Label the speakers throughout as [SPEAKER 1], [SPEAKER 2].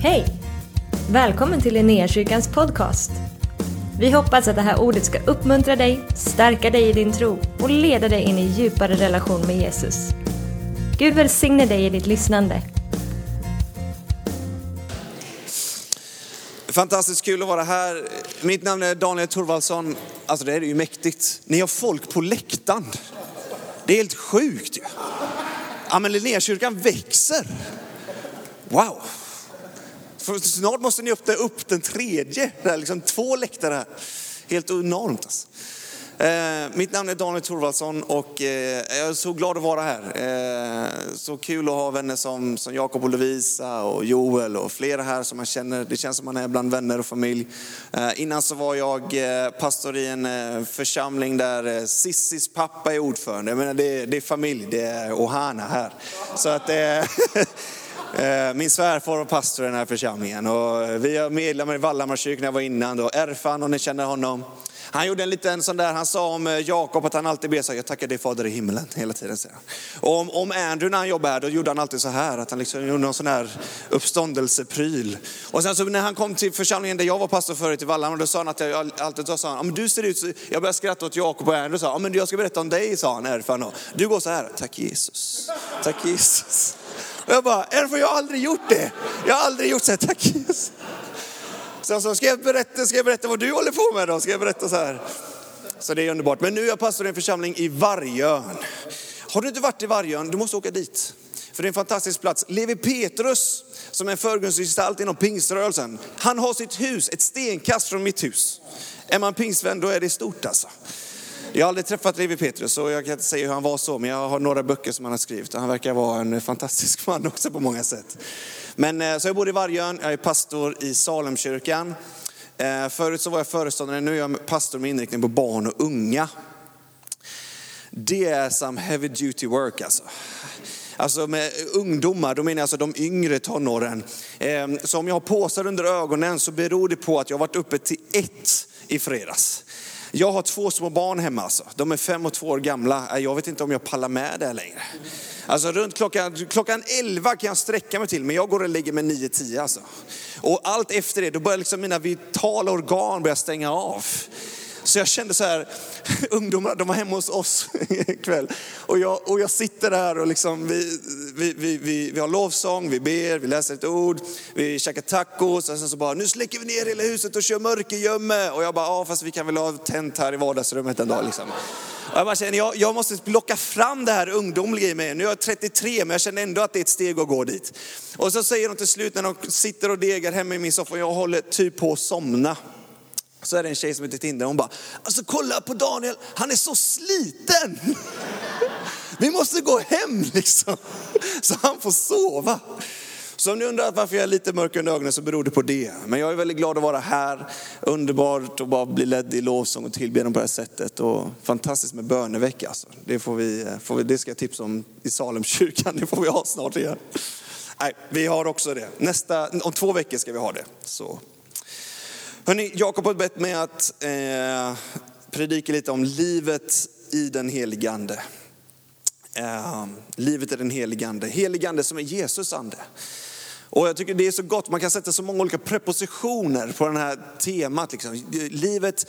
[SPEAKER 1] Hej! Välkommen till Linnéakyrkans podcast. Vi hoppas att det här ordet ska uppmuntra dig, stärka dig i din tro och leda dig in i djupare relation med Jesus. Gud välsigne dig i ditt lyssnande.
[SPEAKER 2] Fantastiskt kul att vara här. Mitt namn är Daniel Thorvaldsson. Alltså det är ju mäktigt. Ni har folk på läktaren. Det är helt sjukt ju. Ja men Linnéakyrkan växer. Wow. För snart måste ni öppna upp den tredje. Det är liksom två läktare här. Helt enormt alltså. Eh, mitt namn är Daniel Thorvaldsson och eh, jag är så glad att vara här. Eh, så kul att ha vänner som, som Jakob och Lovisa och Joel och flera här som man känner. Det känns som man är bland vänner och familj. Eh, innan så var jag eh, pastor i en eh, församling där eh, Sissis pappa är ordförande. Jag menar, det, det är familj, det är Ohana här. Så att eh, Eh, min svärfar var pastor i den här församlingen och eh, vi är medlemmar i Vallhammarkyrkan, jag var innan då. Erfan, om ni känner honom. Han gjorde en liten sån där, han sa om eh, Jakob att han alltid ber så jag tackar dig fader i himlen hela tiden. Säger han. Och om, om Andrew när han jobbade här, då gjorde han alltid så här, att han liksom gjorde någon sån här uppståndelsepryl. Och sen så när han kom till församlingen där jag var pastor förut i Vallhammar, då sa han att jag alltid då sa han, men du ser ut så, jag började skratta åt Jakob och Andrew sa, men jag ska berätta om dig, sa han Erfan. Du går så här, tack Jesus, tack Jesus. Och jag bara, Erfan jag har aldrig gjort det. Jag har aldrig gjort så här, tack Jesus. Sen så ska jag berätta, ska jag berätta vad du håller på med då? Ska jag berätta så här? Så det är underbart. Men nu är jag pastor i en församling i Vargön. Har du inte varit i Vargön, du måste åka dit. För det är en fantastisk plats. Levi Petrus, som är en förgrundsgestalt inom pingströrelsen, han har sitt hus ett stenkast från mitt hus. Är man pingstvän då är det stort alltså. Jag har aldrig träffat Levi Petrus och jag kan inte säga hur han var så, men jag har några böcker som han har skrivit. Han verkar vara en fantastisk man också på många sätt. Men eh, så jag bor i Vargön, jag är pastor i Salemkyrkan. Eh, förut så var jag föreståndare, nu är jag pastor med inriktning på barn och unga. Det är some heavy duty work alltså. Alltså med ungdomar, då menar jag alltså de yngre tonåren. Eh, så om jag har påsar under ögonen så beror det på att jag har varit uppe till ett i fredags. Jag har två små barn hemma alltså. De är fem och två år gamla. Jag vet inte om jag pallar med det längre. Alltså runt klockan, klockan 11 kan jag sträcka mig till, men jag går och lägger mig 9-10 alltså. Och allt efter det, då börjar liksom mina vitala organ börja stänga av. Så jag kände så här, ungdomarna de var hemma hos oss ikväll. Och jag, och jag sitter där och liksom, vi, vi, vi, vi, vi har lovsång, vi ber, vi läser ett ord, vi käkar tacos. Och sen så bara, nu släcker vi ner hela huset och kör mörkergömme. Och jag bara, ja fast vi kan väl ha tänt här i vardagsrummet en dag liksom. Och jag bara känner, jag, jag måste plocka fram det här ungdomliga i mig. Nu är jag 33 men jag känner ändå att det är ett steg att gå dit. Och så säger de till slut när de sitter och degar hemma i min soffa jag håller typ på att somna. Så är det en tjej som heter Tinder, hon bara, alltså kolla på Daniel, han är så sliten. Vi måste gå hem liksom, så han får sova. Så om ni undrar varför jag är lite mörk under ögonen så beror det på det. Men jag är väldigt glad att vara här. Underbart att bara bli ledd i lovsång och tillbedjan på det här sättet. Och fantastiskt med bönevecka. Alltså. Det, får vi, får vi, det ska jag tipsa om i Salemkyrkan, det får vi ha snart igen. Nej, vi har också det. Nästa, om två veckor ska vi ha det. Så Hörrni, Jakob har bett mig att eh, predika lite om livet i den helige ande. Eh, livet i den helige ande. Ande som är Jesus ande. Och jag tycker det är så gott, man kan sätta så många olika prepositioner på det här temat. Liksom. Livet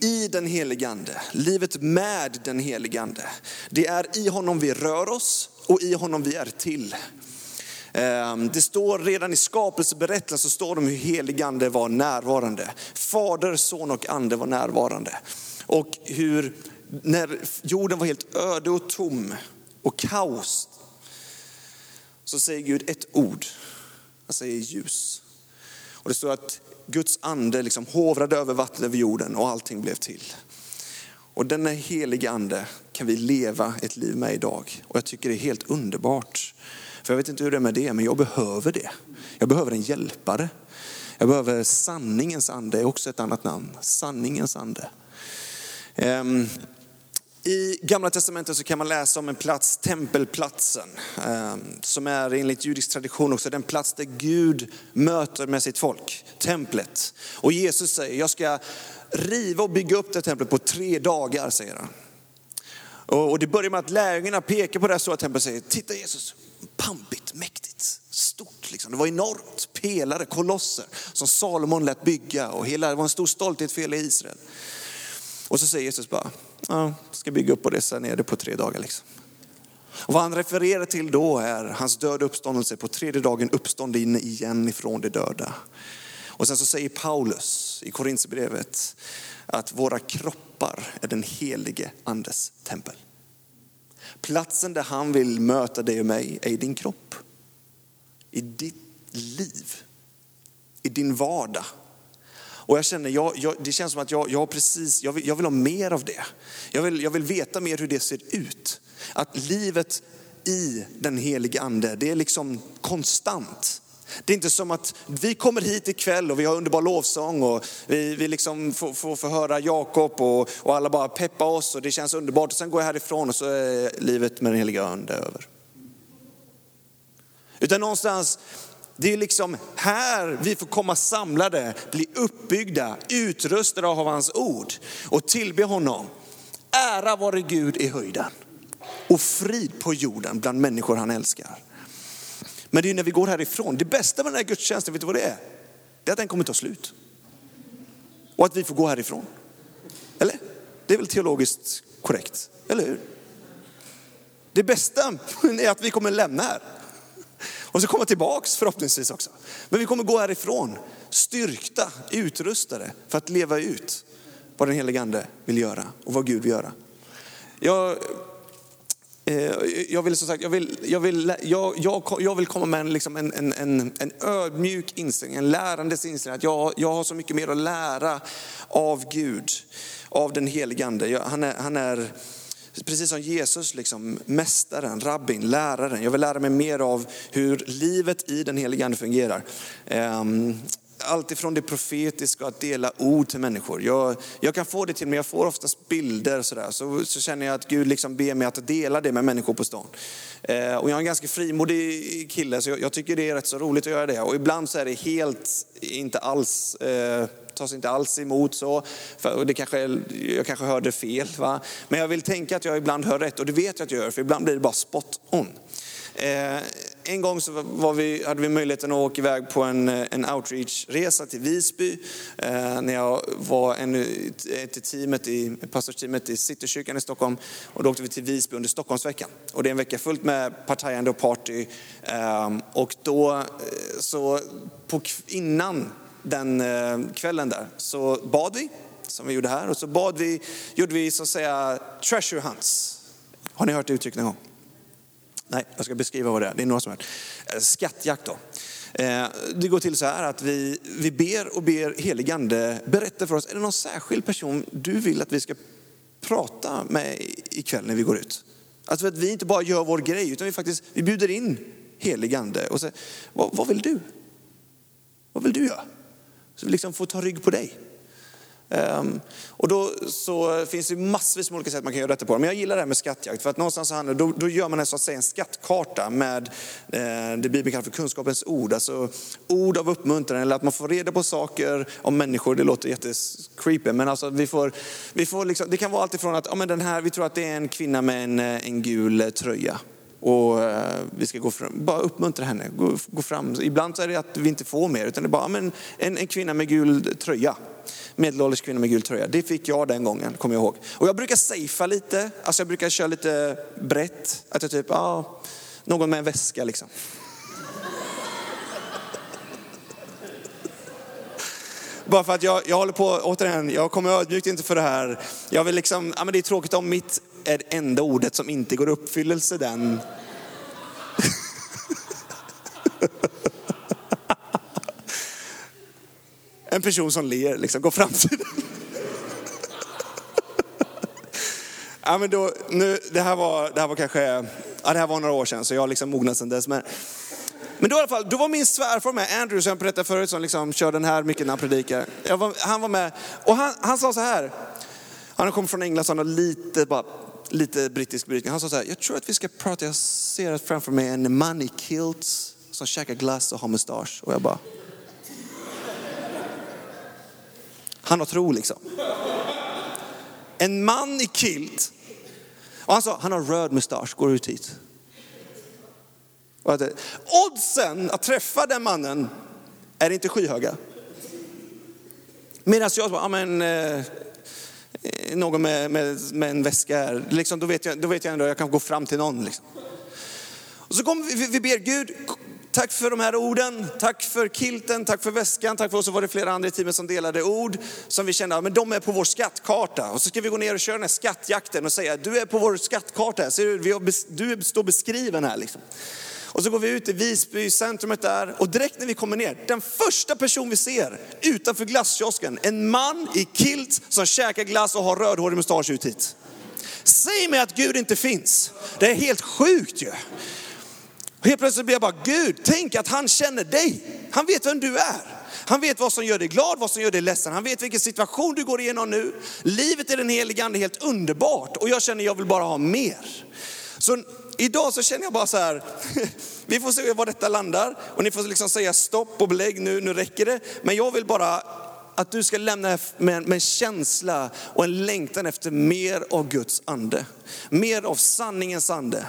[SPEAKER 2] i den helige ande, livet med den helige ande. Det är i honom vi rör oss och i honom vi är till. Ehm, det står redan i skapelseberättelsen så står det om hur heligande var närvarande. Fader, son och ande var närvarande. Och hur när jorden var helt öde och tom och kaos så säger Gud ett ord. Han säger ljus. Och det står att Guds ande liksom hovrade över vattnet över jorden och allting blev till. Och denna heliga ande kan vi leva ett liv med idag. Och jag tycker det är helt underbart. För jag vet inte hur det är med det, men jag behöver det. Jag behöver en hjälpare. Jag behöver sanningens ande, är också ett annat namn. Sanningens ande. Um, I gamla testamentet så kan man läsa om en plats, tempelplatsen, ehm, som är enligt judisk tradition också den plats där Gud möter med sitt folk, templet. Och Jesus säger, jag ska riva och bygga upp det templet på tre dagar, säger han. Och det börjar med att lärjungarna pekar på det här stora templet och säger, titta Jesus, pampigt, mäktigt, stort. Liksom. Det var enormt, pelare, kolosser som Salomon lät bygga och hela, det var en stor stolthet för hela Israel. Och så säger Jesus bara, ja, ska bygga upp och resa ner det på tre dagar. Liksom. Och vad han refererar till då är hans död uppståndelse, på tredje dagen uppstånd in igen ifrån de döda. Och sen så säger Paulus i Korinthierbrevet att våra kroppar är den helige andes tempel. Platsen där han vill möta dig och mig är i din kropp. I ditt liv. I din vardag. Och jag känner, jag, jag, det känns som att jag, jag precis, jag vill, jag vill ha mer av det. Jag vill, jag vill veta mer hur det ser ut. Att livet i den helige ande, det är liksom konstant. Det är inte som att vi kommer hit ikväll och vi har underbar lovsång och vi, vi liksom får, får, får höra Jakob och, och alla bara peppar oss och det känns underbart. Och sen går jag härifrån och så är livet med den heliga ande över. Utan någonstans, det är liksom här vi får komma samlade, bli uppbyggda, utrustade av hans ord och tillbe honom. Ära vare Gud i höjden och frid på jorden bland människor han älskar. Men det är när vi går härifrån, det bästa med den här gudstjänsten, vet du vad det är? Det är att den kommer ta slut. Och att vi får gå härifrån. Eller? Det är väl teologiskt korrekt, eller hur? Det bästa är att vi kommer lämna här. Och så komma tillbaks förhoppningsvis också. Men vi kommer gå härifrån styrkta, utrustade för att leva ut vad den helige ande vill göra och vad Gud vill göra. Jag Eh, jag vill, som sagt, jag vill, jag vill, jag, jag, jag vill komma med en, liksom en, en, en, en ödmjuk inställning, en lärandes inställning. Att jag, jag har så mycket mer att lära av Gud, av den helige Ande. Han är, han är precis som Jesus, liksom, mästaren, rabbin, läraren. Jag vill lära mig mer av hur livet i den helige Ande fungerar. Ehm, allt ifrån det profetiska att dela ord till människor. Jag, jag kan få det till mig, jag får oftast bilder sådär. Så, så känner jag att Gud liksom ber mig att dela det med människor på stan. Eh, och jag är en ganska frimodig kille så jag, jag, tycker det är rätt så roligt att göra det. Och ibland så är det helt, inte alls, eh, tas inte alls emot så. För, det kanske, jag kanske hörde fel. Va? Men jag vill tänka att jag ibland hör rätt och det vet jag att jag gör för ibland blir det bara spot on. Eh, en gång så var vi, hade vi möjligheten att åka iväg på en, eh, en outreach-resa till Visby. Eh, när jag var en, till teamet i, pastorsteamet i Citykyrkan i Stockholm. Och då åkte vi till Visby under Stockholmsveckan. Och det är en vecka fullt med partajande och party. Eh, och då, eh, så på, innan den eh, kvällen där så bad vi, som vi gjorde här. Och så bad vi, gjorde vi så att säga treasure hunts. Har ni hört det uttrycket någon gång? Nej, jag ska beskriva vad det är. Det är några som har. Eh, skattjakt då. Eh, det går till så här att vi, vi ber och ber heligande berätta för oss, är det någon särskild person du vill att vi ska prata med ikväll när vi går ut? Alltså att vi inte bara gör vår grej utan vi faktiskt vi bjuder in heligande och säger, vad, vad vill du? Vad vill du göra? Så vi liksom får ta rygg på dig. Um, och då så finns det massvis med olika sätt man kan göra detta på. Men jag gillar det här med skattjakt för att någonstans handlar, då, då gör man en, så att säga, en skattkarta med eh, det Bibeln kallar för kunskapens ord. Alltså ord av uppmuntran eller att man får reda på saker om människor. Det låter jättecreepy men alltså vi får, vi får liksom, det kan vara alltifrån att ja, men den här, vi tror att det är en kvinna med en, eh, en gul eh, tröja. Och eh, vi ska gå fram, bara uppmuntra henne, gå, gå fram. Ibland är det att vi inte får mer, utan det är bara men en, en kvinna med gul tröja. Medelålders kvinna med gul tröja. Det fick jag den gången, kommer jag ihåg. Och jag brukar safea lite, alltså jag brukar köra lite brett. Att jag typ, ja, någon med en väska liksom. Bara för att jag, jag håller på, återigen, jag kommer ödmjukt inte för det här. Jag vill liksom, ja men det är tråkigt om mitt är det enda ordet som inte går uppfyllelse den. En person som ler, liksom, går fram till den. ja, men då, nu, det, här var, det här var kanske, ja, det här var några år sedan så jag har liksom mognat sedan dess. Men, men då i alla fall, då var min svärfar med, Andrew som jag berättade förut, som liksom kör den här mycket när han predikar. Var, han var med och han, han sa så här, han kom från England så han har lite, bara, lite brittisk brytning. Han sa så här, jag tror att vi ska prata, jag ser framför mig en man i kilt som käkar glass och har mustasch. Och jag bara, han har tro liksom. En man i kilt. Och han sa, han har röd mustasch, går ut hit. Oddsen att träffa den mannen Är inte skyhöga? Medan jag bara, ja men, eh, någon med, med, med, en väska här, liksom, då, vet jag, då vet jag ändå att jag kan gå fram till någon. Liksom. Och så kommer vi, vi ber Gud, tack för de här orden, tack för kilten, tack för väskan, tack för oss så var det flera andra i teamet som delade ord som vi kände, men de är på vår skattkarta. Och så ska vi gå ner och köra den här skattjakten och säga, du är på vår skattkarta, ser du, vi har, du står beskriven här. Liksom. Och så går vi ut i Visby, centrumet där. Och direkt när vi kommer ner, den första person vi ser utanför glasskiosken, en man i kilt som käkar glass och har rödhårig mustasch ut hit. Säg mig att Gud inte finns. Det är helt sjukt ju helt plötsligt blir jag bara, Gud, tänk att han känner dig. Han vet vem du är. Han vet vad som gör dig glad, vad som gör dig ledsen. Han vet vilken situation du går igenom nu. Livet i den helige ande är helt underbart och jag känner jag vill bara ha mer. Så idag så känner jag bara så här, vi får se var detta landar och ni får liksom säga stopp och belägg nu, nu räcker det. Men jag vill bara att du ska lämna med, med en känsla och en längtan efter mer av Guds ande. Mer av sanningens ande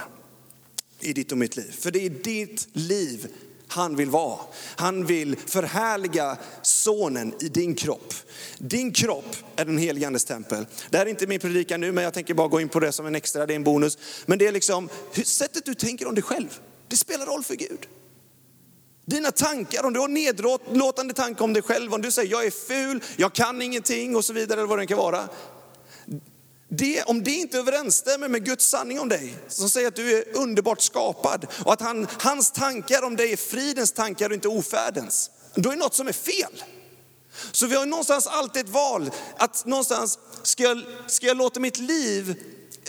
[SPEAKER 2] i ditt och mitt liv. För det är ditt liv han vill vara. Han vill förhärliga sonen i din kropp. Din kropp är den helige andes tempel. Det här är inte min predikan nu, men jag tänker bara gå in på det som en extra, det är en bonus. Men det är liksom sättet du tänker om dig själv. Det spelar roll för Gud. Dina tankar, om du har nedlåtande tankar om dig själv, om du säger jag är ful, jag kan ingenting och så vidare, eller vad det kan vara. Det, om det inte överensstämmer med Guds sanning om dig, som säger att du är underbart skapad och att han, hans tankar om dig är fridens tankar och inte ofärdens, då är det något som är fel. Så vi har någonstans alltid ett val, att någonstans, ska jag, ska jag låta mitt liv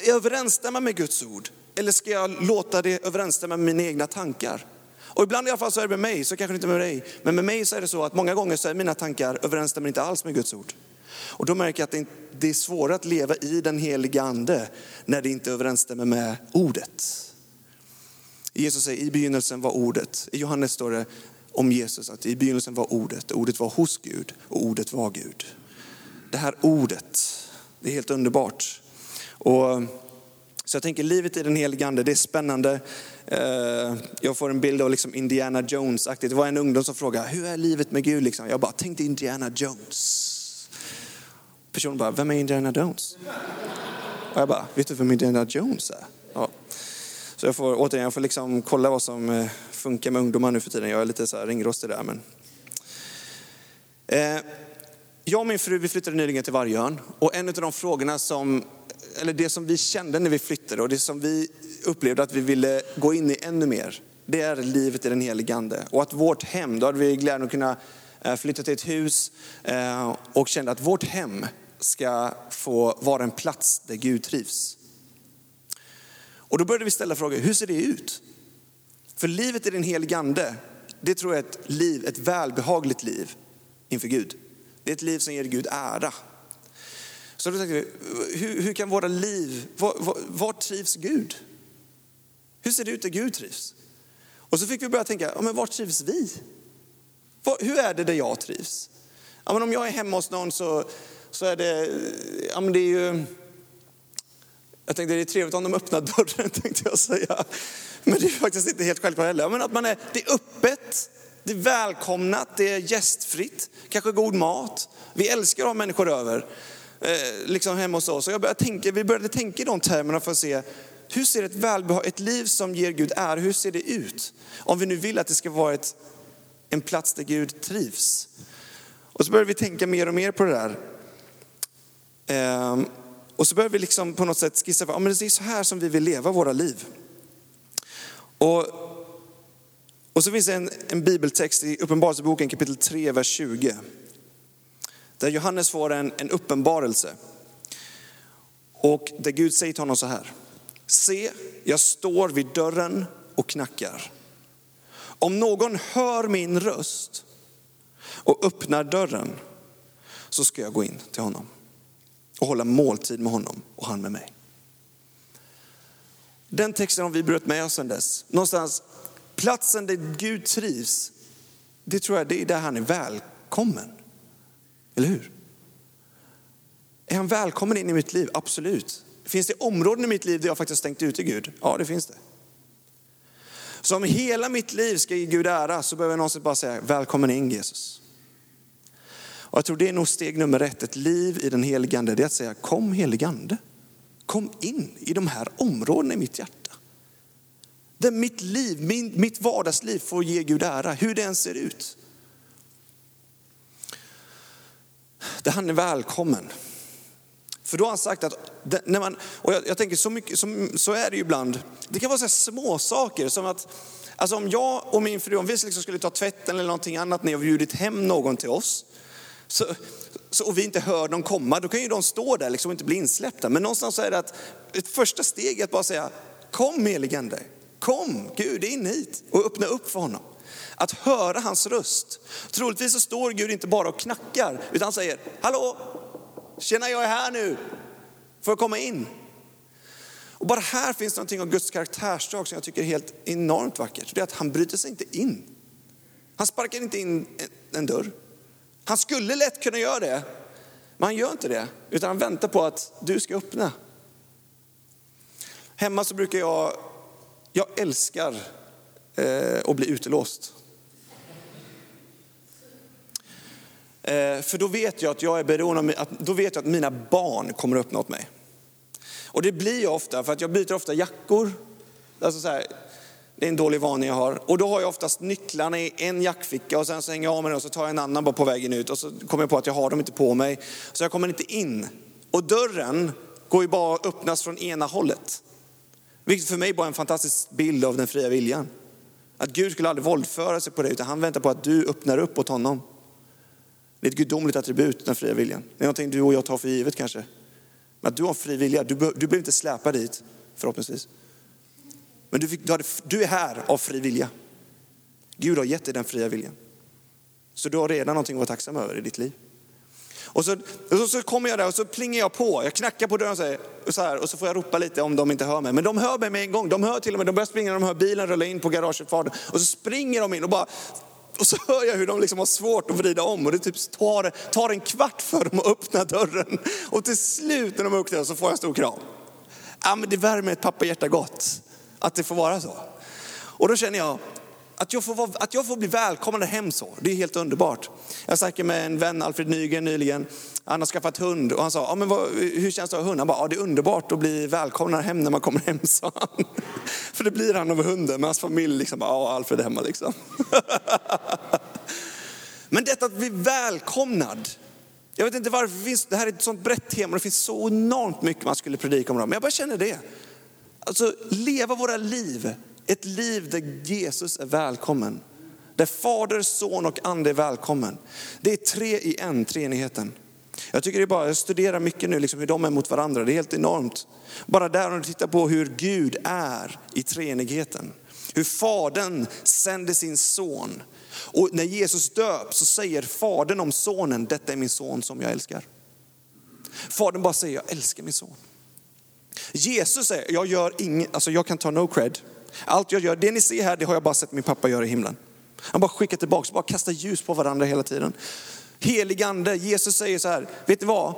[SPEAKER 2] överensstämma med Guds ord? Eller ska jag låta det överensstämma med mina egna tankar? Och ibland i alla fall så är det med mig, så kanske inte med dig. Men med mig så är det så att många gånger så är mina tankar överensstämmer inte alls med Guds ord. Och då märker jag att det är svårare att leva i den heliga ande när det inte överensstämmer med ordet. Jesus säger i begynnelsen var ordet. I Johannes står det om Jesus att i begynnelsen var ordet. Ordet var hos Gud och ordet var Gud. Det här ordet, det är helt underbart. Och så jag tänker livet i den helige ande, det är spännande. Eh, jag får en bild av liksom Indiana Jones-aktigt. Det var en ungdom som frågade, hur är livet med Gud? Liksom. Jag bara, tänk dig Indiana Jones. Personen bara, vem är Indiana Jones? Och jag bara, vet du vem Indiana Jones är? Ja. Så jag får återigen, jag får liksom kolla vad som eh, funkar med ungdomar nu för tiden. Jag är lite så här ringrostig där. Men... Eh, jag och min fru vi flyttade nyligen till Vargön och en av de frågorna som, eller det som vi kände när vi flyttade och det som vi upplevde att vi ville gå in i ännu mer, det är livet i den helige Ande. Och att vårt hem, då hade vi glädjen att kunna eh, flytta till ett hus eh, och kände att vårt hem ska få vara en plats där Gud trivs. Och då började vi ställa frågor, hur ser det ut? För livet i den helige ande, det tror jag är ett liv, ett välbehagligt liv inför Gud. Det är ett liv som ger Gud ära. Så då tänkte vi, hur, hur kan våra liv, var, var, var, trivs Gud? Hur ser det ut där Gud trivs? Och så fick vi börja tänka, ja, men var trivs vi? Var, hur är det där jag trivs? Ja, men om jag är hemma hos någon så, så är det, ja, men det är ju, jag tänkte det är trevligt om de öppnar dörren tänkte jag säga. Men det är faktiskt inte helt självklart heller. Men att man är, det är öppet, det är välkomnat, det är gästfritt, kanske god mat. Vi älskar att ha människor över, eh, liksom hemma hos oss. Och jag började tänka, vi började tänka i de termerna för att se, hur ser ett, välbehag, ett liv som ger Gud är, hur ser det ut? Om vi nu vill att det ska vara ett, en plats där Gud trivs. Och så började vi tänka mer och mer på det där. Ehm, och så börjar vi liksom på något sätt skissa på, ja, men det är så här som vi vill leva våra liv. Och, och så finns det en, en bibeltext i Uppenbarelseboken kapitel 3, vers 20. Där Johannes får en, en uppenbarelse. Och där Gud säger till honom så här. Se, jag står vid dörren och knackar. Om någon hör min röst och öppnar dörren så ska jag gå in till honom och hålla måltid med honom och han med mig. Den texten har vi burit med oss sedan dess. Någonstans, platsen där Gud trivs, det tror jag det är där han är välkommen. Eller hur? Är han välkommen in i mitt liv? Absolut. Finns det områden i mitt liv där jag faktiskt stängt ute Gud? Ja, det finns det. Så om hela mitt liv ska ge Gud ära så behöver jag någonsin bara säga välkommen in Jesus. Och jag tror det är nog steg nummer ett, ett liv i den helige ande, det är att säga kom helige ande. Kom in i de här områdena i mitt hjärta. Där mitt liv, min, mitt vardagsliv får ge Gud ära, hur det än ser ut. Där han är välkommen. För då har han sagt att, när man, och jag, jag tänker så, mycket, så, så är det ju ibland, det kan vara så små saker som att, alltså om jag och min fru, om vi liksom skulle ta tvätten eller någonting annat när jag bjudit hem någon till oss, så, så, och vi inte hör dem komma, då kan ju de stå där liksom och inte bli insläppta. Men någonstans så är det att ett första steg är att bara säga, kom heligande, kom Gud in hit och öppna upp för honom. Att höra hans röst. Troligtvis så står Gud inte bara och knackar, utan han säger, hallå, tjena jag är här nu, får jag komma in? Och bara här finns det någonting av Guds karaktärsdrag som jag tycker är helt enormt vackert. Det är att han bryter sig inte in. Han sparkar inte in en dörr. Han skulle lätt kunna göra det, men han gör inte det. Utan han väntar på att du ska öppna. Hemma så brukar jag, jag älskar eh, att bli utelåst. Eh, för då vet jag att jag är beroende av, då vet jag att mina barn kommer att öppna åt mig. Och det blir jag ofta, för att jag byter ofta jackor. Alltså så här, det är en dålig vana jag har. Och då har jag oftast nycklarna i en jackficka och sen så hänger jag av mig den och så tar jag en annan bara på vägen ut och så kommer jag på att jag har dem inte på mig. Så jag kommer inte in. Och dörren går ju bara att öppnas från ena hållet. Vilket för mig bara är en fantastisk bild av den fria viljan. Att Gud skulle aldrig våldföra sig på dig utan han väntar på att du öppnar upp åt honom. Det är ett gudomligt attribut, den fria viljan. Det är någonting du och jag tar för givet kanske. Men att du har fri vilja, du, du blir inte släpad dit förhoppningsvis. Men du, fick, du, hade, du är här av fri vilja. Gud har gett dig den fria viljan. Så du har redan någonting att vara tacksam över i ditt liv. Och så, och så kommer jag där och så plingar jag på. Jag knackar på dörren och säger så här, och så får jag ropa lite om de inte hör mig. Men de hör mig med en gång. De hör till och med, de börjar springa de hör bilen rulla in på garageuppfarten. Och så springer de in och bara och så hör jag hur de liksom har svårt att vrida om och det typ tar, tar en kvart för dem att öppna dörren. Och till slut när de öppnar så får jag en stor kram. Ja, men det värmer ett pappahjärta gott att det får vara så. Och då känner jag att jag får, vara, att jag får bli välkomnad hem så, det är helt underbart. Jag snackade med en vän, Alfred Nygren, nyligen. Han har skaffat hund och han sa, ja, men vad, hur känns det att ha hund? Han bara, ja, det är underbart att bli välkomnad hem när man kommer hem, sa han. För det blir han av hunden, men hans familj liksom, ja, Alfred är hemma liksom. men detta att bli välkomnad, jag vet inte varför det finns, det här är ett sånt brett tema, det finns så enormt mycket man skulle predika om det, men jag bara känner det. Alltså leva våra liv, ett liv där Jesus är välkommen. Där Fader, Son och Ande är välkommen. Det är tre i en, treenigheten. Jag tycker det är bara, jag studerar mycket nu liksom hur de är mot varandra, det är helt enormt. Bara där om du tittar på hur Gud är i treenigheten. Hur Fadern sänder sin son. Och när Jesus döps så säger Fadern om sonen, detta är min son som jag älskar. Fadern bara säger, jag älskar min son. Jesus säger, jag gör inget, alltså jag kan ta no cred. Allt jag gör, det ni ser här, det har jag bara sett min pappa göra i himlen. Han bara skickar tillbaka, bara kastar ljus på varandra hela tiden. Helig ande, Jesus säger så här, vet ni vad?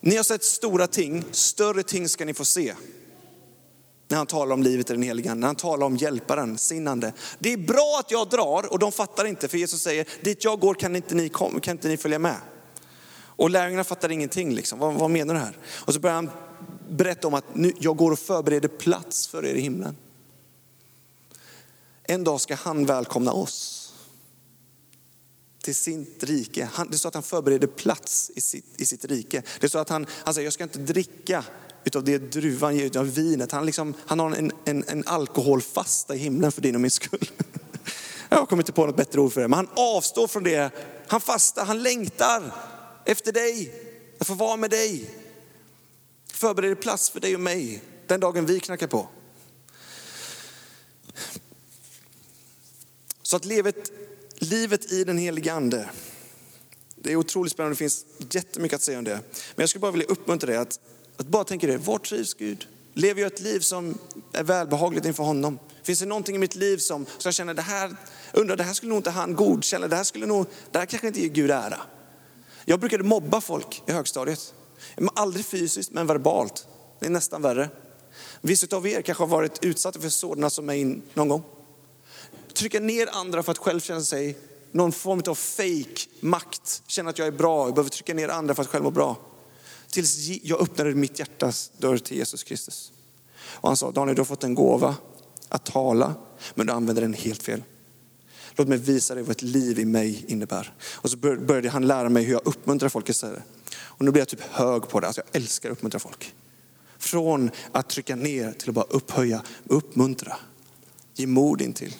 [SPEAKER 2] Ni har sett stora ting, större ting ska ni få se. När han talar om livet i den heliga ande, när han talar om hjälparen, sinnande. Det är bra att jag drar och de fattar inte, för Jesus säger, dit jag går kan inte ni, kom, kan inte ni följa med. Och lärjungarna fattar ingenting, liksom. vad, vad menar du här? Och så börjar han berätta om att nu, jag går och förbereder plats för er i himlen. En dag ska han välkomna oss till sitt rike. Han, det står att han förbereder plats i sitt, i sitt rike. Det står att han, han säger, jag ska inte dricka utav det druvan ger, utav vinet. Han, liksom, han har en, en, en alkoholfasta i himlen för din och min skull. Jag kommer inte på något bättre ord för det, men han avstår från det. Han fastar, han längtar efter dig, att få vara med dig förbereder plats för dig och mig den dagen vi knackar på. Så att livet, livet i den helige ande, det är otroligt spännande, det finns jättemycket att säga om det. Men jag skulle bara vilja uppmuntra dig att, att bara tänka dig, var trivs Gud? Lever jag ett liv som är välbehagligt inför honom? Finns det någonting i mitt liv som, som jag känner, det här, undrar, det här skulle nog inte han godkänna, det här skulle nog, det här kanske inte ger Gud ära. Jag brukade mobba folk i högstadiet. Aldrig fysiskt, men verbalt. Det är nästan värre. Vissa av er kanske har varit utsatta för sådana som mig någon gång. trycka ner andra för att själv känna sig någon form av fake makt. Känna att jag är bra, jag behöver trycka ner andra för att själv må bra. Tills jag öppnade mitt hjärtas dörr till Jesus Kristus. Och han sa, Daniel du har fått en gåva att tala, men du använder den helt fel. Låt mig visa dig vad ett liv i mig innebär. Och så började han lära mig hur jag uppmuntrar folk istället. Och nu blir jag typ hög på det, alltså jag älskar att uppmuntra folk. Från att trycka ner till att bara upphöja, uppmuntra, ge mod in till.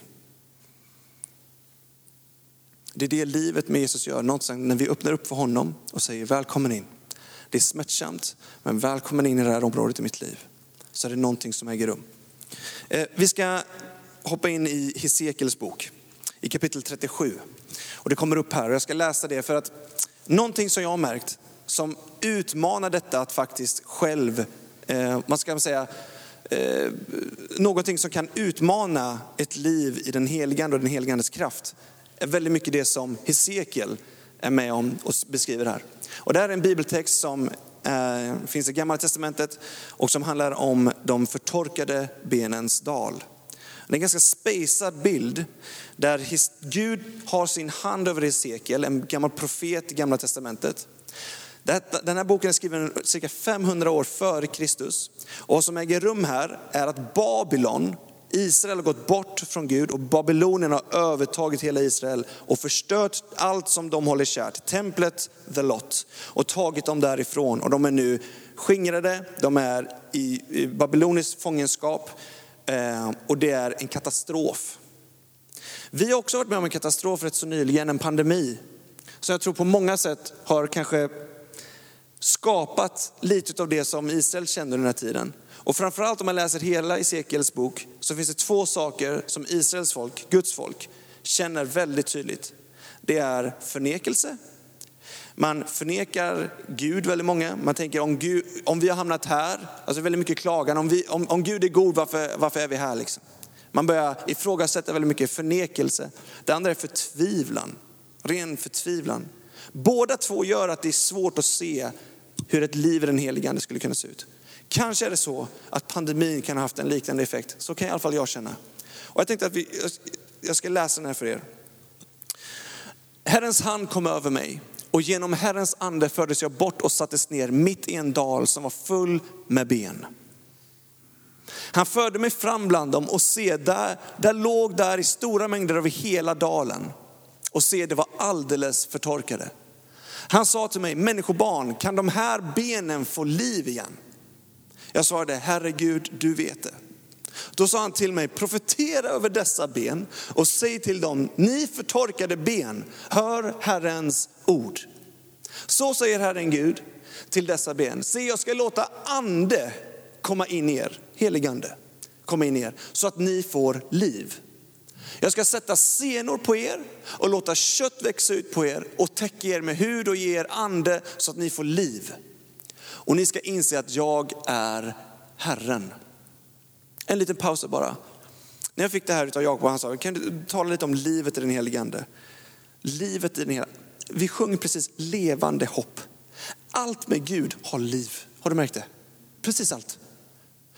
[SPEAKER 2] Det är det livet med Jesus gör, någonstans när vi öppnar upp för honom och säger välkommen in. Det är smärtsamt, men välkommen in i det här området i mitt liv. Så är det någonting som äger rum. Eh, vi ska hoppa in i Hesekiels bok i kapitel 37. Och det kommer upp här och jag ska läsa det för att någonting som jag har märkt som utmanar detta att faktiskt själv, eh, man ska säga, eh, någonting som kan utmana ett liv i den heligande och den heligandes kraft är väldigt mycket det som Hesekiel är med om och beskriver här. Och det här är en bibeltext som eh, finns i gamla testamentet och som handlar om de förtorkade benens dal. Det är en ganska spacad bild där Gud har sin hand över Hesekiel, en gammal profet i gamla testamentet. Den här boken är skriven cirka 500 år före Kristus. Och vad som äger rum här är att Babylon, Israel har gått bort från Gud och Babylonien har övertagit hela Israel och förstört allt som de håller kärt. Templet, the lot. Och tagit dem därifrån och de är nu skingrade, de är i babylonisk fångenskap eh, och det är en katastrof. Vi har också varit med om en katastrof rätt så nyligen, en pandemi. som jag tror på många sätt har kanske skapat lite av det som Israel kände under den här tiden. Och framförallt om man läser hela Esekiels bok så finns det två saker som Israels folk, Guds folk, känner väldigt tydligt. Det är förnekelse. Man förnekar Gud väldigt många. Man tänker om, Gud, om vi har hamnat här, alltså väldigt mycket klagan. Om, vi, om, om Gud är god, varför, varför är vi här? Liksom? Man börjar ifrågasätta väldigt mycket förnekelse. Det andra är förtvivlan, ren förtvivlan. Båda två gör att det är svårt att se hur ett liv i den helige Ande skulle kunna se ut. Kanske är det så att pandemin kan ha haft en liknande effekt. Så kan i alla fall jag känna. Och jag tänkte att vi, jag ska läsa den här för er. Herrens hand kom över mig och genom Herrens ande fördes jag bort och sattes ner mitt i en dal som var full med ben. Han förde mig fram bland dem och se, där, där låg där i stora mängder över hela dalen. Och se, det var alldeles förtorkade. Han sa till mig, människobarn, kan de här benen få liv igen? Jag svarade, herregud, du vet det. Då sa han till mig, profetera över dessa ben och säg till dem, ni förtorkade ben, hör Herrens ord. Så säger Herren Gud till dessa ben, se jag ska låta ande komma in i er, heligande, komma in i er, så att ni får liv. Jag ska sätta senor på er och låta kött växa ut på er och täcka er med hud och ge er ande så att ni får liv. Och ni ska inse att jag är Herren. En liten paus bara. När jag fick det här av Jakob, han sa, kan du tala lite om livet i den helige Ande? Livet i den heliga Vi sjöng precis levande hopp. Allt med Gud har liv. Har du märkt det? Precis allt.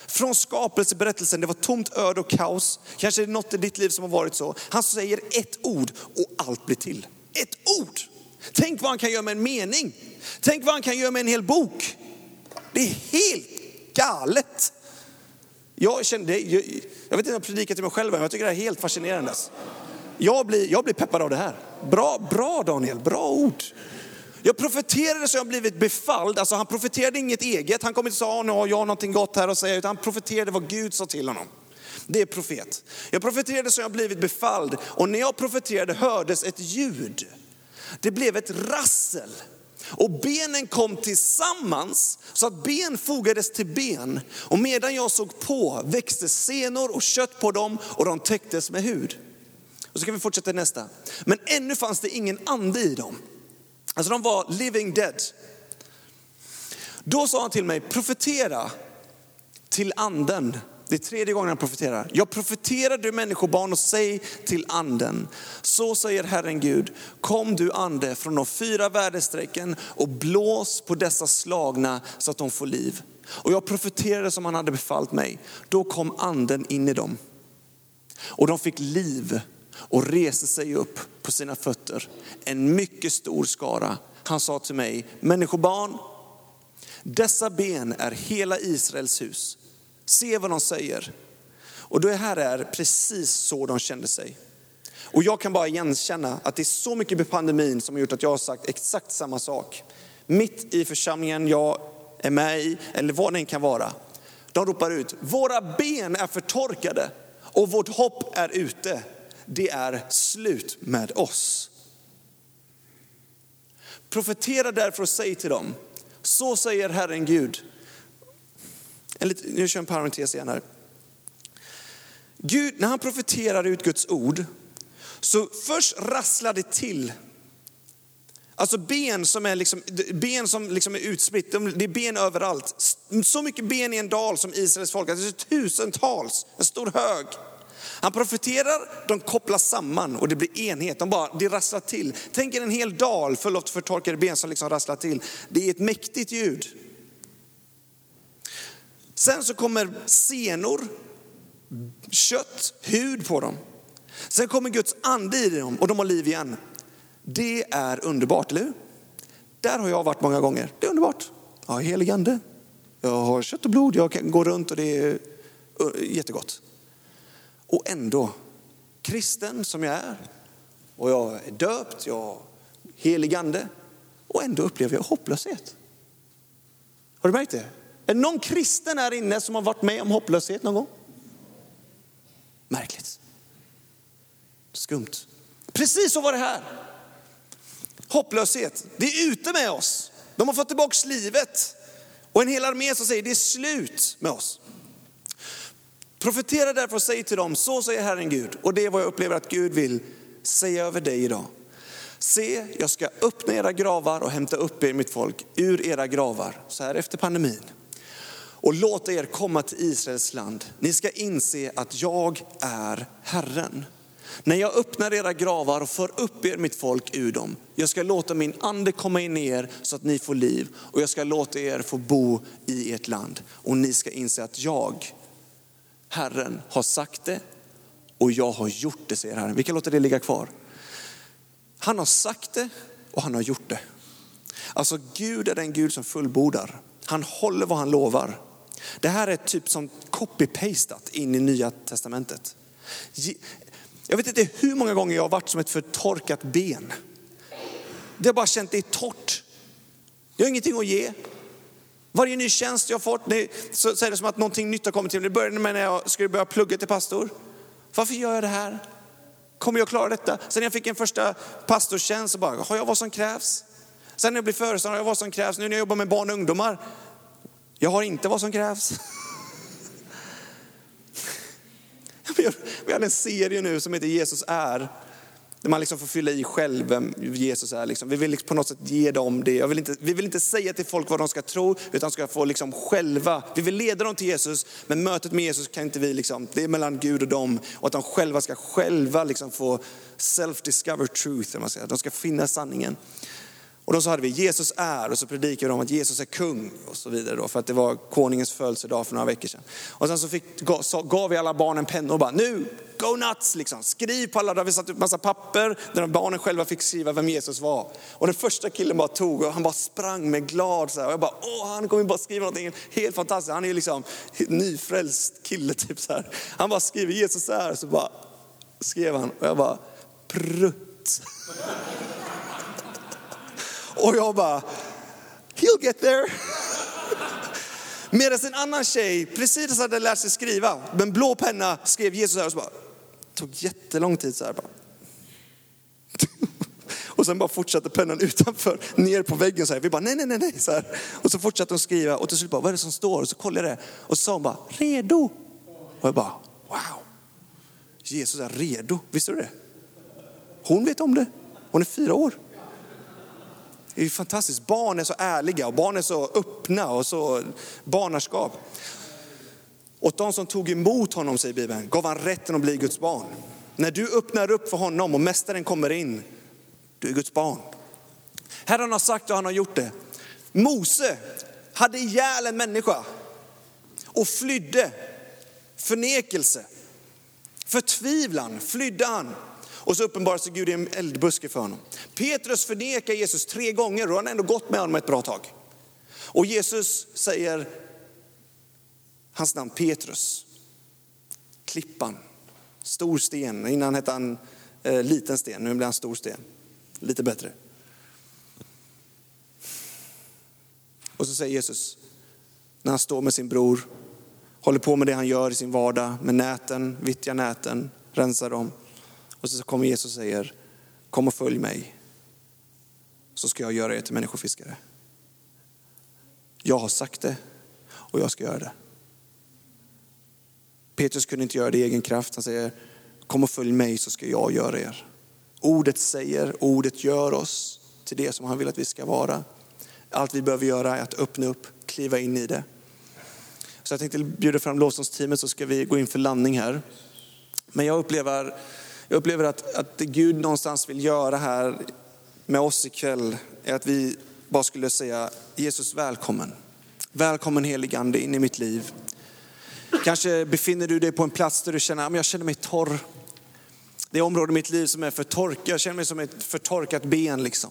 [SPEAKER 2] Från skapelseberättelsen, det var tomt öde och kaos. Kanske är det något i ditt liv som har varit så. Han säger ett ord och allt blir till. Ett ord. Tänk vad han kan göra med en mening. Tänk vad han kan göra med en hel bok. Det är helt galet. Jag kände, jag, jag vet inte om jag predikar till mig själv, men jag tycker det är helt fascinerande. Jag blir, jag blir peppad av det här. Bra, bra Daniel, bra ord. Jag profeterade så jag blivit befalld. Alltså han profeterade inget eget. Han kom inte och sa, nu har jag någonting gott här att säga. Utan han profeterade vad Gud sa till honom. Det är profet. Jag profeterade så jag blivit befalld. Och när jag profeterade hördes ett ljud. Det blev ett rassel. Och benen kom tillsammans så att ben fogades till ben. Och medan jag såg på växte senor och kött på dem och de täcktes med hud. Och så kan vi fortsätta nästa. Men ännu fanns det ingen ande i dem. Alltså de var living dead. Då sa han till mig, profetera till anden. Det är tredje gången han profeterar. Jag profeterar du människobarn och säg till anden. Så säger Herren Gud, kom du ande från de fyra väderstrecken och blås på dessa slagna så att de får liv. Och jag profeterade som han hade befallt mig. Då kom anden in i dem. Och de fick liv och reste sig upp på sina fötter. En mycket stor skara. Han sa till mig, människobarn, dessa ben är hela Israels hus. Se vad de säger. Och det här är precis så de kände sig. Och jag kan bara igenkänna att det är så mycket med pandemin som har gjort att jag har sagt exakt samma sak. Mitt i församlingen jag är med i, eller vad det än kan vara. De ropar ut, våra ben är förtorkade och vårt hopp är ute. Det är slut med oss. Profetera därför och säg till dem, så säger Herren Gud. Nu kör jag en parentes igen här. Gud, när han profeterar ut Guds ord, så först rasslar det till. Alltså ben som är, liksom, ben som liksom är utspritt, det är ben överallt. Så mycket ben i en dal som Israels folk, alltså tusentals, en stor hög. Han profeterar, de kopplas samman och det blir enhet. De bara, det rasslar till. Tänk er en hel dal full av förtorkade ben som liksom rasslar till. Det är ett mäktigt ljud. Sen så kommer senor, kött, hud på dem. Sen kommer Guds ande i dem och de har liv igen. Det är underbart, eller hur? Där har jag varit många gånger. Det är underbart. Jag har helig ande. Jag har kött och blod, jag kan gå runt och det är jättegott. Och ändå, kristen som jag är, och jag är döpt, jag har helig ande, och ändå upplever jag hopplöshet. Har du märkt det? Är det någon kristen här inne som har varit med om hopplöshet någon gång? Märkligt. Skumt. Precis så var det här. Hopplöshet, det är ute med oss. De har fått tillbaka livet. Och en hel armé som säger det är slut med oss. Profetera därför och säg till dem, så säger Herren Gud. Och det är vad jag upplever att Gud vill säga över dig idag. Se, jag ska öppna era gravar och hämta upp er mitt folk ur era gravar, så här efter pandemin. Och låta er komma till Israels land. Ni ska inse att jag är Herren. När jag öppnar era gravar och för upp er mitt folk ur dem. Jag ska låta min ande komma in i er så att ni får liv och jag ska låta er få bo i ert land. Och ni ska inse att jag, Herren, har sagt det och jag har gjort det, säger Herren. Vi kan låta det ligga kvar. Han har sagt det och han har gjort det. Alltså Gud är den Gud som fullbordar. Han håller vad han lovar. Det här är typ som copy-pastat in i nya testamentet. Jag vet inte hur många gånger jag har varit som ett förtorkat ben. Det har bara känt det är torrt. Jag har ingenting att ge. Varje ny tjänst jag har fått så, så är det som att någonting nytt har kommit till mig. Det började med när jag skulle börja plugga till pastor. Varför gör jag det här? Kommer jag klara detta? Sen när jag fick en första pastortjänst så bara, har jag vad som krävs? Sen när jag blir föreståndare har jag vad som krävs. Nu när jag jobbar med barn och ungdomar, jag har inte vad som krävs. Vi hade en serie nu som heter Jesus är. Där man liksom får fylla i själv vem Jesus är. Liksom. Vi vill liksom på något sätt ge dem det. Vill inte, vi vill inte säga till folk vad de ska tro, utan ska få liksom själva, vi vill leda dem till Jesus, men mötet med Jesus kan inte vi, liksom, det är mellan Gud och dem. Och att de själva ska själva liksom få self-discover truth, man säger. de ska finna sanningen. Och då så hade vi Jesus är och så predikade de om att Jesus är kung och så vidare då, för att det var konungens födelsedag för några veckor sedan. Och sen så, fick, så gav vi alla barnen pennor och bara nu, go nuts liksom. Skriv på alla, där vi satt upp massa papper där barnen själva fick skriva vem Jesus var. Och den första killen bara tog och han bara sprang med glad så här. Och jag bara, åh han kommer bara skriva någonting helt fantastiskt. Han är ju liksom nyfrälst kille typ så här. Han bara skriver Jesus är, så bara skrev han och jag bara, prutt. Och jag bara, he'll get there. Medan en annan tjej precis hade lärt sig skriva, med en blå penna skrev Jesus här och så bara, tog jättelång tid så här bara. Och sen bara fortsatte pennan utanför, ner på väggen så här. Vi bara nej, nej, nej, nej. Så här. Och så fortsatte hon skriva och till slut bara, vad är det som står? Och så kollade jag det och så sa hon bara, redo. Och jag bara, wow. Jesus är redo, visste du det? Hon vet om det. Hon är fyra år. Det är fantastiskt. Barn är så ärliga och barn är så öppna och så barnaskap. Åt de som tog emot honom, säger Bibeln, gav han rätten att bli Guds barn. När du öppnar upp för honom och mästaren kommer in, du är Guds barn. Herren har sagt och han har gjort det. Mose hade ihjäl en människa och flydde. Förnekelse, förtvivlan flydde han. Och så uppenbarar sig Gud i en eldbuske för honom. Petrus förnekar Jesus tre gånger och han har ändå gått med honom ett bra tag. Och Jesus säger hans namn Petrus, klippan, stor sten. Innan hette han eh, liten sten, nu blir han stor sten. Lite bättre. Och så säger Jesus, när han står med sin bror, håller på med det han gör i sin vardag, med näten, vittja näten, rensar dem. Och så kommer Jesus och säger, kom och följ mig, så ska jag göra er till människofiskare. Jag har sagt det och jag ska göra det. Petrus kunde inte göra det i egen kraft. Han säger, kom och följ mig så ska jag göra er. Ordet säger, ordet gör oss till det som han vill att vi ska vara. Allt vi behöver göra är att öppna upp, kliva in i det. Så jag tänkte bjuda fram lovsångsteamet så ska vi gå in för landning här. Men jag upplever, jag upplever att, att det Gud någonstans vill göra här med oss ikväll är att vi bara skulle säga Jesus välkommen. Välkommen helig ande in i mitt liv. Kanske befinner du dig på en plats där du känner att jag känner mig torr. Det är områden i mitt liv som är för torkat. Jag känner mig som ett förtorkat ben. Liksom.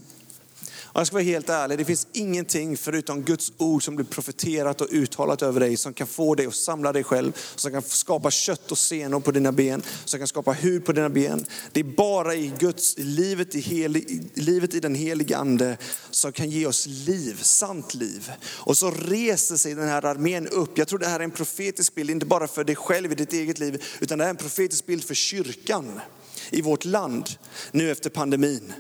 [SPEAKER 2] Och jag ska vara helt ärlig, det finns ingenting förutom Guds ord som blir profeterat och uttalat över dig som kan få dig att samla dig själv, som kan skapa kött och senor på dina ben, som kan skapa hud på dina ben. Det är bara i Guds, livet i, helig, livet i den heliga ande som kan ge oss liv, sant liv. Och så reser sig den här armén upp. Jag tror det här är en profetisk bild, inte bara för dig själv i ditt eget liv, utan det är en profetisk bild för kyrkan i vårt land nu efter pandemin.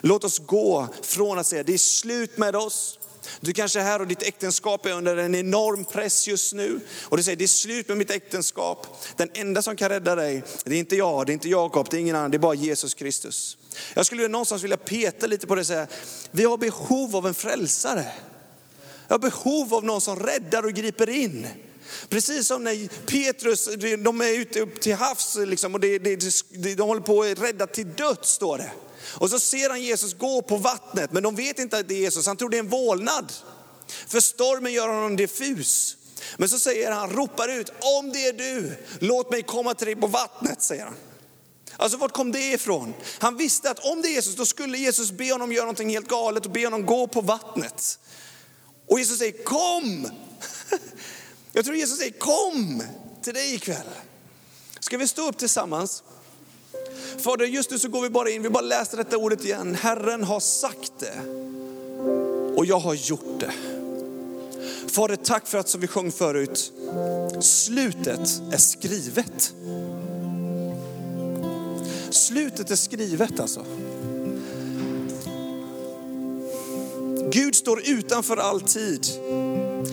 [SPEAKER 2] Låt oss gå från att säga det är slut med oss. Du kanske är här och ditt äktenskap är under en enorm press just nu. Och du säger det är slut med mitt äktenskap. Den enda som kan rädda dig, det är inte jag, det är inte Jakob, det är ingen annan, det är bara Jesus Kristus. Jag skulle någonstans vilja peta lite på det och säga, vi har behov av en frälsare. Jag har behov av någon som räddar och griper in. Precis som när Petrus, de är ute upp till havs liksom, och det, det, de håller på att rädda till döds står det. Och så ser han Jesus gå på vattnet, men de vet inte att det är Jesus, han tror det är en vålnad. För stormen gör honom diffus. Men så säger han, ropar ut, om det är du, låt mig komma till dig på vattnet, säger han. Alltså vart kom det ifrån? Han visste att om det är Jesus, då skulle Jesus be honom göra någonting helt galet och be honom gå på vattnet. Och Jesus säger, kom! Jag tror Jesus säger, kom till dig ikväll. Ska vi stå upp tillsammans? Fader, just nu så går vi bara in, vi bara läser detta ordet igen. Herren har sagt det och jag har gjort det. Fader, tack för att som vi sjöng förut, slutet är skrivet. Slutet är skrivet alltså. Gud står utanför all tid.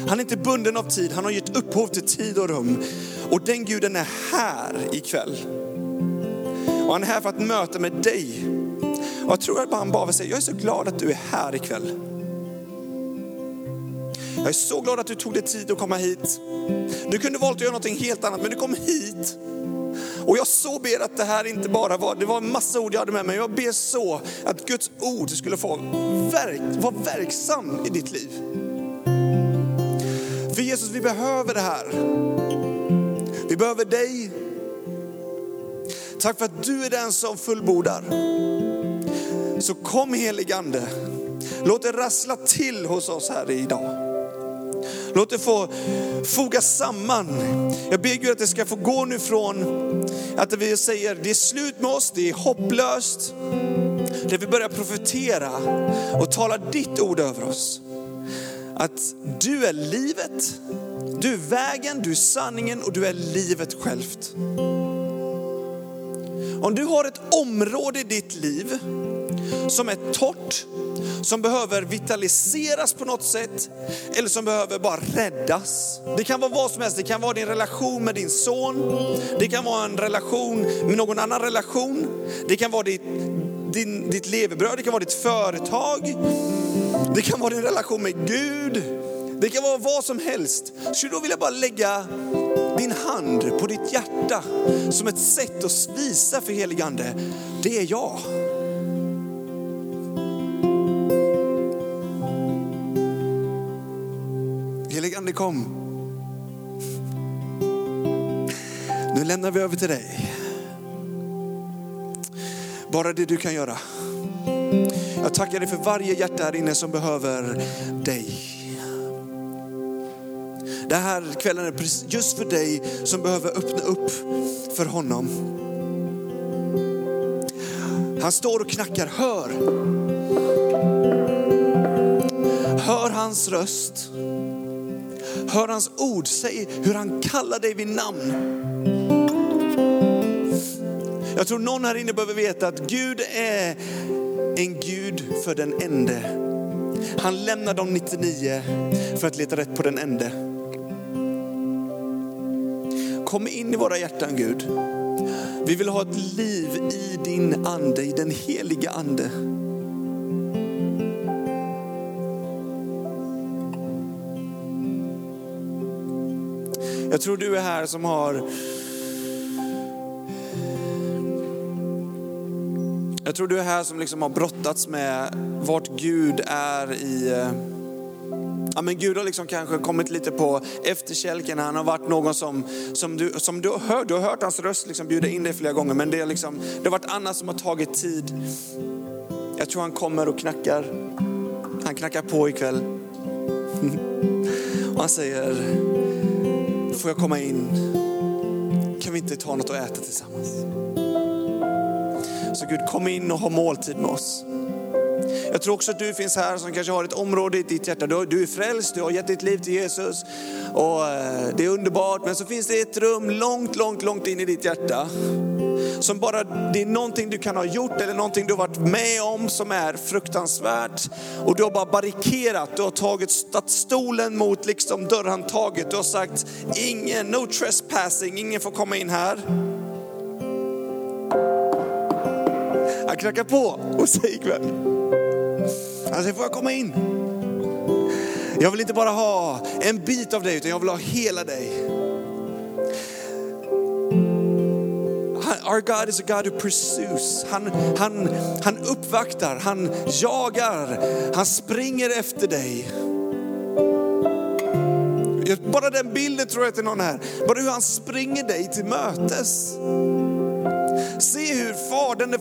[SPEAKER 2] Han är inte bunden av tid, han har gett upphov till tid och rum. Och den guden är här ikväll. Och han är här för att möta med dig. Och jag tror att han bara vill säga, jag är så glad att du är här ikväll. Jag är så glad att du tog dig tid att komma hit. Du kunde valt att göra någonting helt annat, men du kom hit. Och jag så ber att det här inte bara var, det var en massa ord jag hade med mig, jag ber så att Guds ord skulle få verk, vara verksam i ditt liv. För Jesus, vi behöver det här. Vi behöver dig, Tack för att du är den som fullbordar. Så kom helig Ande. Låt det rassla till hos oss här idag. Låt det få foga samman. Jag ber Gud att det ska få gå nu från att vi säger det är slut med oss, det är hopplöst. Där vi börjar profetera och tala ditt ord över oss. Att du är livet, du är vägen, du är sanningen och du är livet självt. Om du har ett område i ditt liv som är torrt, som behöver vitaliseras på något sätt eller som behöver bara räddas. Det kan vara vad som helst, det kan vara din relation med din son, det kan vara en relation med någon annan relation, det kan vara ditt, din, ditt levebröd, det kan vara ditt företag, det kan vara din relation med Gud, det kan vara vad som helst. Så då vill jag bara lägga din hand på ditt hjärta som ett sätt att visa för heligande, det är jag. Heligande kom. Nu lämnar vi över till dig. Bara det du kan göra. Jag tackar dig för varje hjärta här inne som behöver dig. Det här kvällen är just för dig som behöver öppna upp för honom. Han står och knackar, hör. Hör hans röst. Hör hans ord, säg hur han kallar dig vid namn. Jag tror någon här inne behöver veta att Gud är en Gud för den ende. Han lämnar de 99 för att leta rätt på den ende. Kom in i våra hjärtan Gud. Vi vill ha ett liv i din ande, i den heliga ande. Jag tror du är här som har tror du är här som liksom har brottats med vart Gud är i eh, Ja, men Gud har liksom kanske kommit lite på efterkälken. Han har varit någon som, som, du, som du, har hört, du har hört hans röst liksom bjuda in dig flera gånger. Men det, är liksom, det har varit annat som har tagit tid. Jag tror han kommer och knackar. Han knackar på ikväll. Och han säger, får jag komma in? Kan vi inte ta något att äta tillsammans? Så Gud, kom in och ha måltid med oss. Jag tror också att du finns här som kanske har ett område i ditt hjärta. Du är frälst, du har gett ditt liv till Jesus och eh, det är underbart. Men så finns det ett rum långt, långt, långt in i ditt hjärta som bara, det är någonting du kan ha gjort eller någonting du har varit med om som är fruktansvärt. Och du har bara barrikerat, du har tagit stolen mot liksom dörrhandtaget. Du har sagt, ingen, no trespassing, ingen får komma in här. Han knackar på och säger ikväll, han säger, får jag komma in? Jag vill inte bara ha en bit av dig, utan jag vill ha hela dig. Our God is a God who pursues. Han, han, han uppvaktar, han jagar, han springer efter dig. Bara den bilden tror jag till någon här. Bara hur han springer dig till mötes. Se hur Fadern,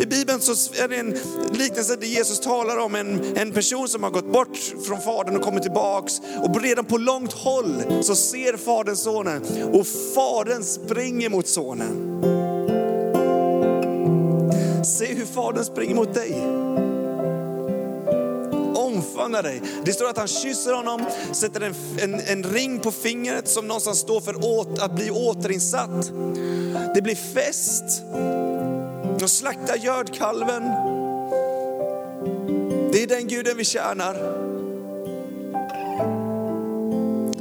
[SPEAKER 2] i Bibeln så är det en liknelse där Jesus talar om en, en person som har gått bort från Fadern och kommit tillbaks. Och redan på långt håll så ser Fadern sonen och Fadern springer mot sonen. Se hur Fadern springer mot dig omfamnar dig. Det står att han kysser honom, sätter en, en, en ring på fingret som någonstans står för åt, att bli återinsatt. Det blir fest. De slaktar gödkalven. Det är den guden vi tjänar.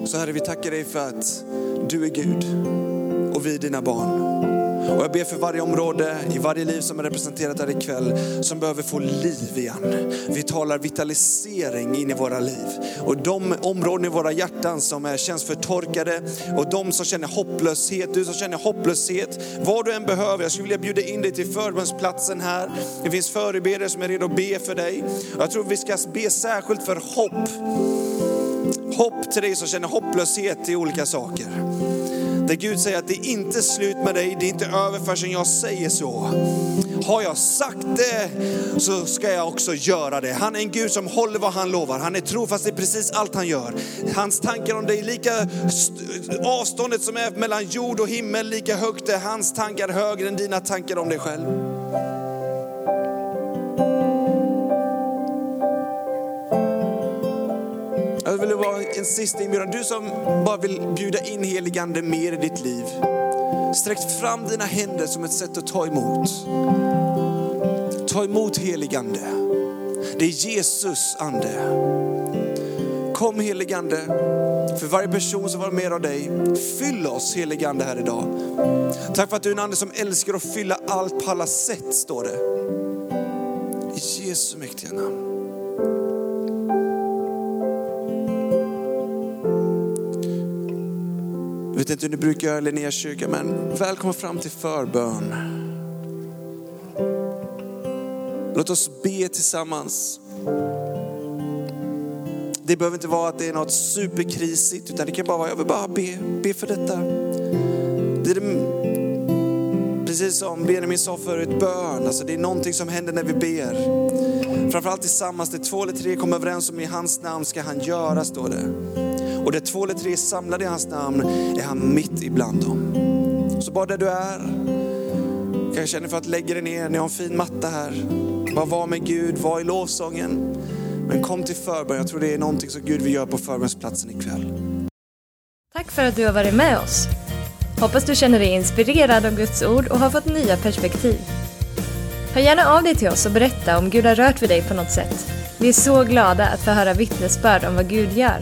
[SPEAKER 2] Så Herre, vi tackar dig för att du är Gud och vi är dina barn. Och jag ber för varje område i varje liv som är representerat här ikväll som behöver få liv igen. Vi talar vitalisering in i våra liv. Och de områden i våra hjärtan som är, känns förtorkade och de som känner hopplöshet, du som känner hopplöshet, vad du än behöver. Jag skulle vilja bjuda in dig till förbönsplatsen här. Det finns förebedjare som är redo att be för dig. Jag tror vi ska be särskilt för hopp. Hopp till dig som känner hopplöshet i olika saker. Där Gud säger att det är inte slut med dig, det är inte över förrän jag säger så. Har jag sagt det så ska jag också göra det. Han är en Gud som håller vad han lovar. Han är trofast i precis allt han gör. Hans tankar om dig, lika avståndet som är mellan jord och himmel, lika högt är hans tankar högre än dina tankar om dig själv. En sista inbjudan. Du som bara vill bjuda in heligande mer i ditt liv. Sträck fram dina händer som ett sätt att ta emot. Ta emot heligande. Det är Jesus ande. Kom heligande, för varje person som var med av dig. Fyll oss heligande här idag. Tack för att du är en ande som älskar att fylla allt på alla sätt, står det. I Jesu mäktiga namn. Vet inte hur ni brukar göra i Linnéakyrkan, men välkommen fram till förbön. Låt oss be tillsammans. Det behöver inte vara att det är något superkrisigt, utan det kan bara vara, jag vill bara be, be för detta. Det är det, precis som Benjamin sa förut, bön, alltså det är någonting som händer när vi ber. Framförallt tillsammans, det två eller tre kommer överens om i hans namn ska han göra, står det. Och där två eller tre är samlade i hans namn är han mitt ibland dem. Så bara där du är, kanske känner för att lägga dig ner, ni har en fin matta här. Bara var med Gud, var i lovsången. Men kom till förbön, jag tror det är någonting som Gud vill göra på förbönsplatsen ikväll.
[SPEAKER 1] Tack för att du har varit med oss. Hoppas du känner dig inspirerad av Guds ord och har fått nya perspektiv. Hör gärna av dig till oss och berätta om Gud har rört vid dig på något sätt. Vi är så glada att få höra vittnesbörd om vad Gud gör.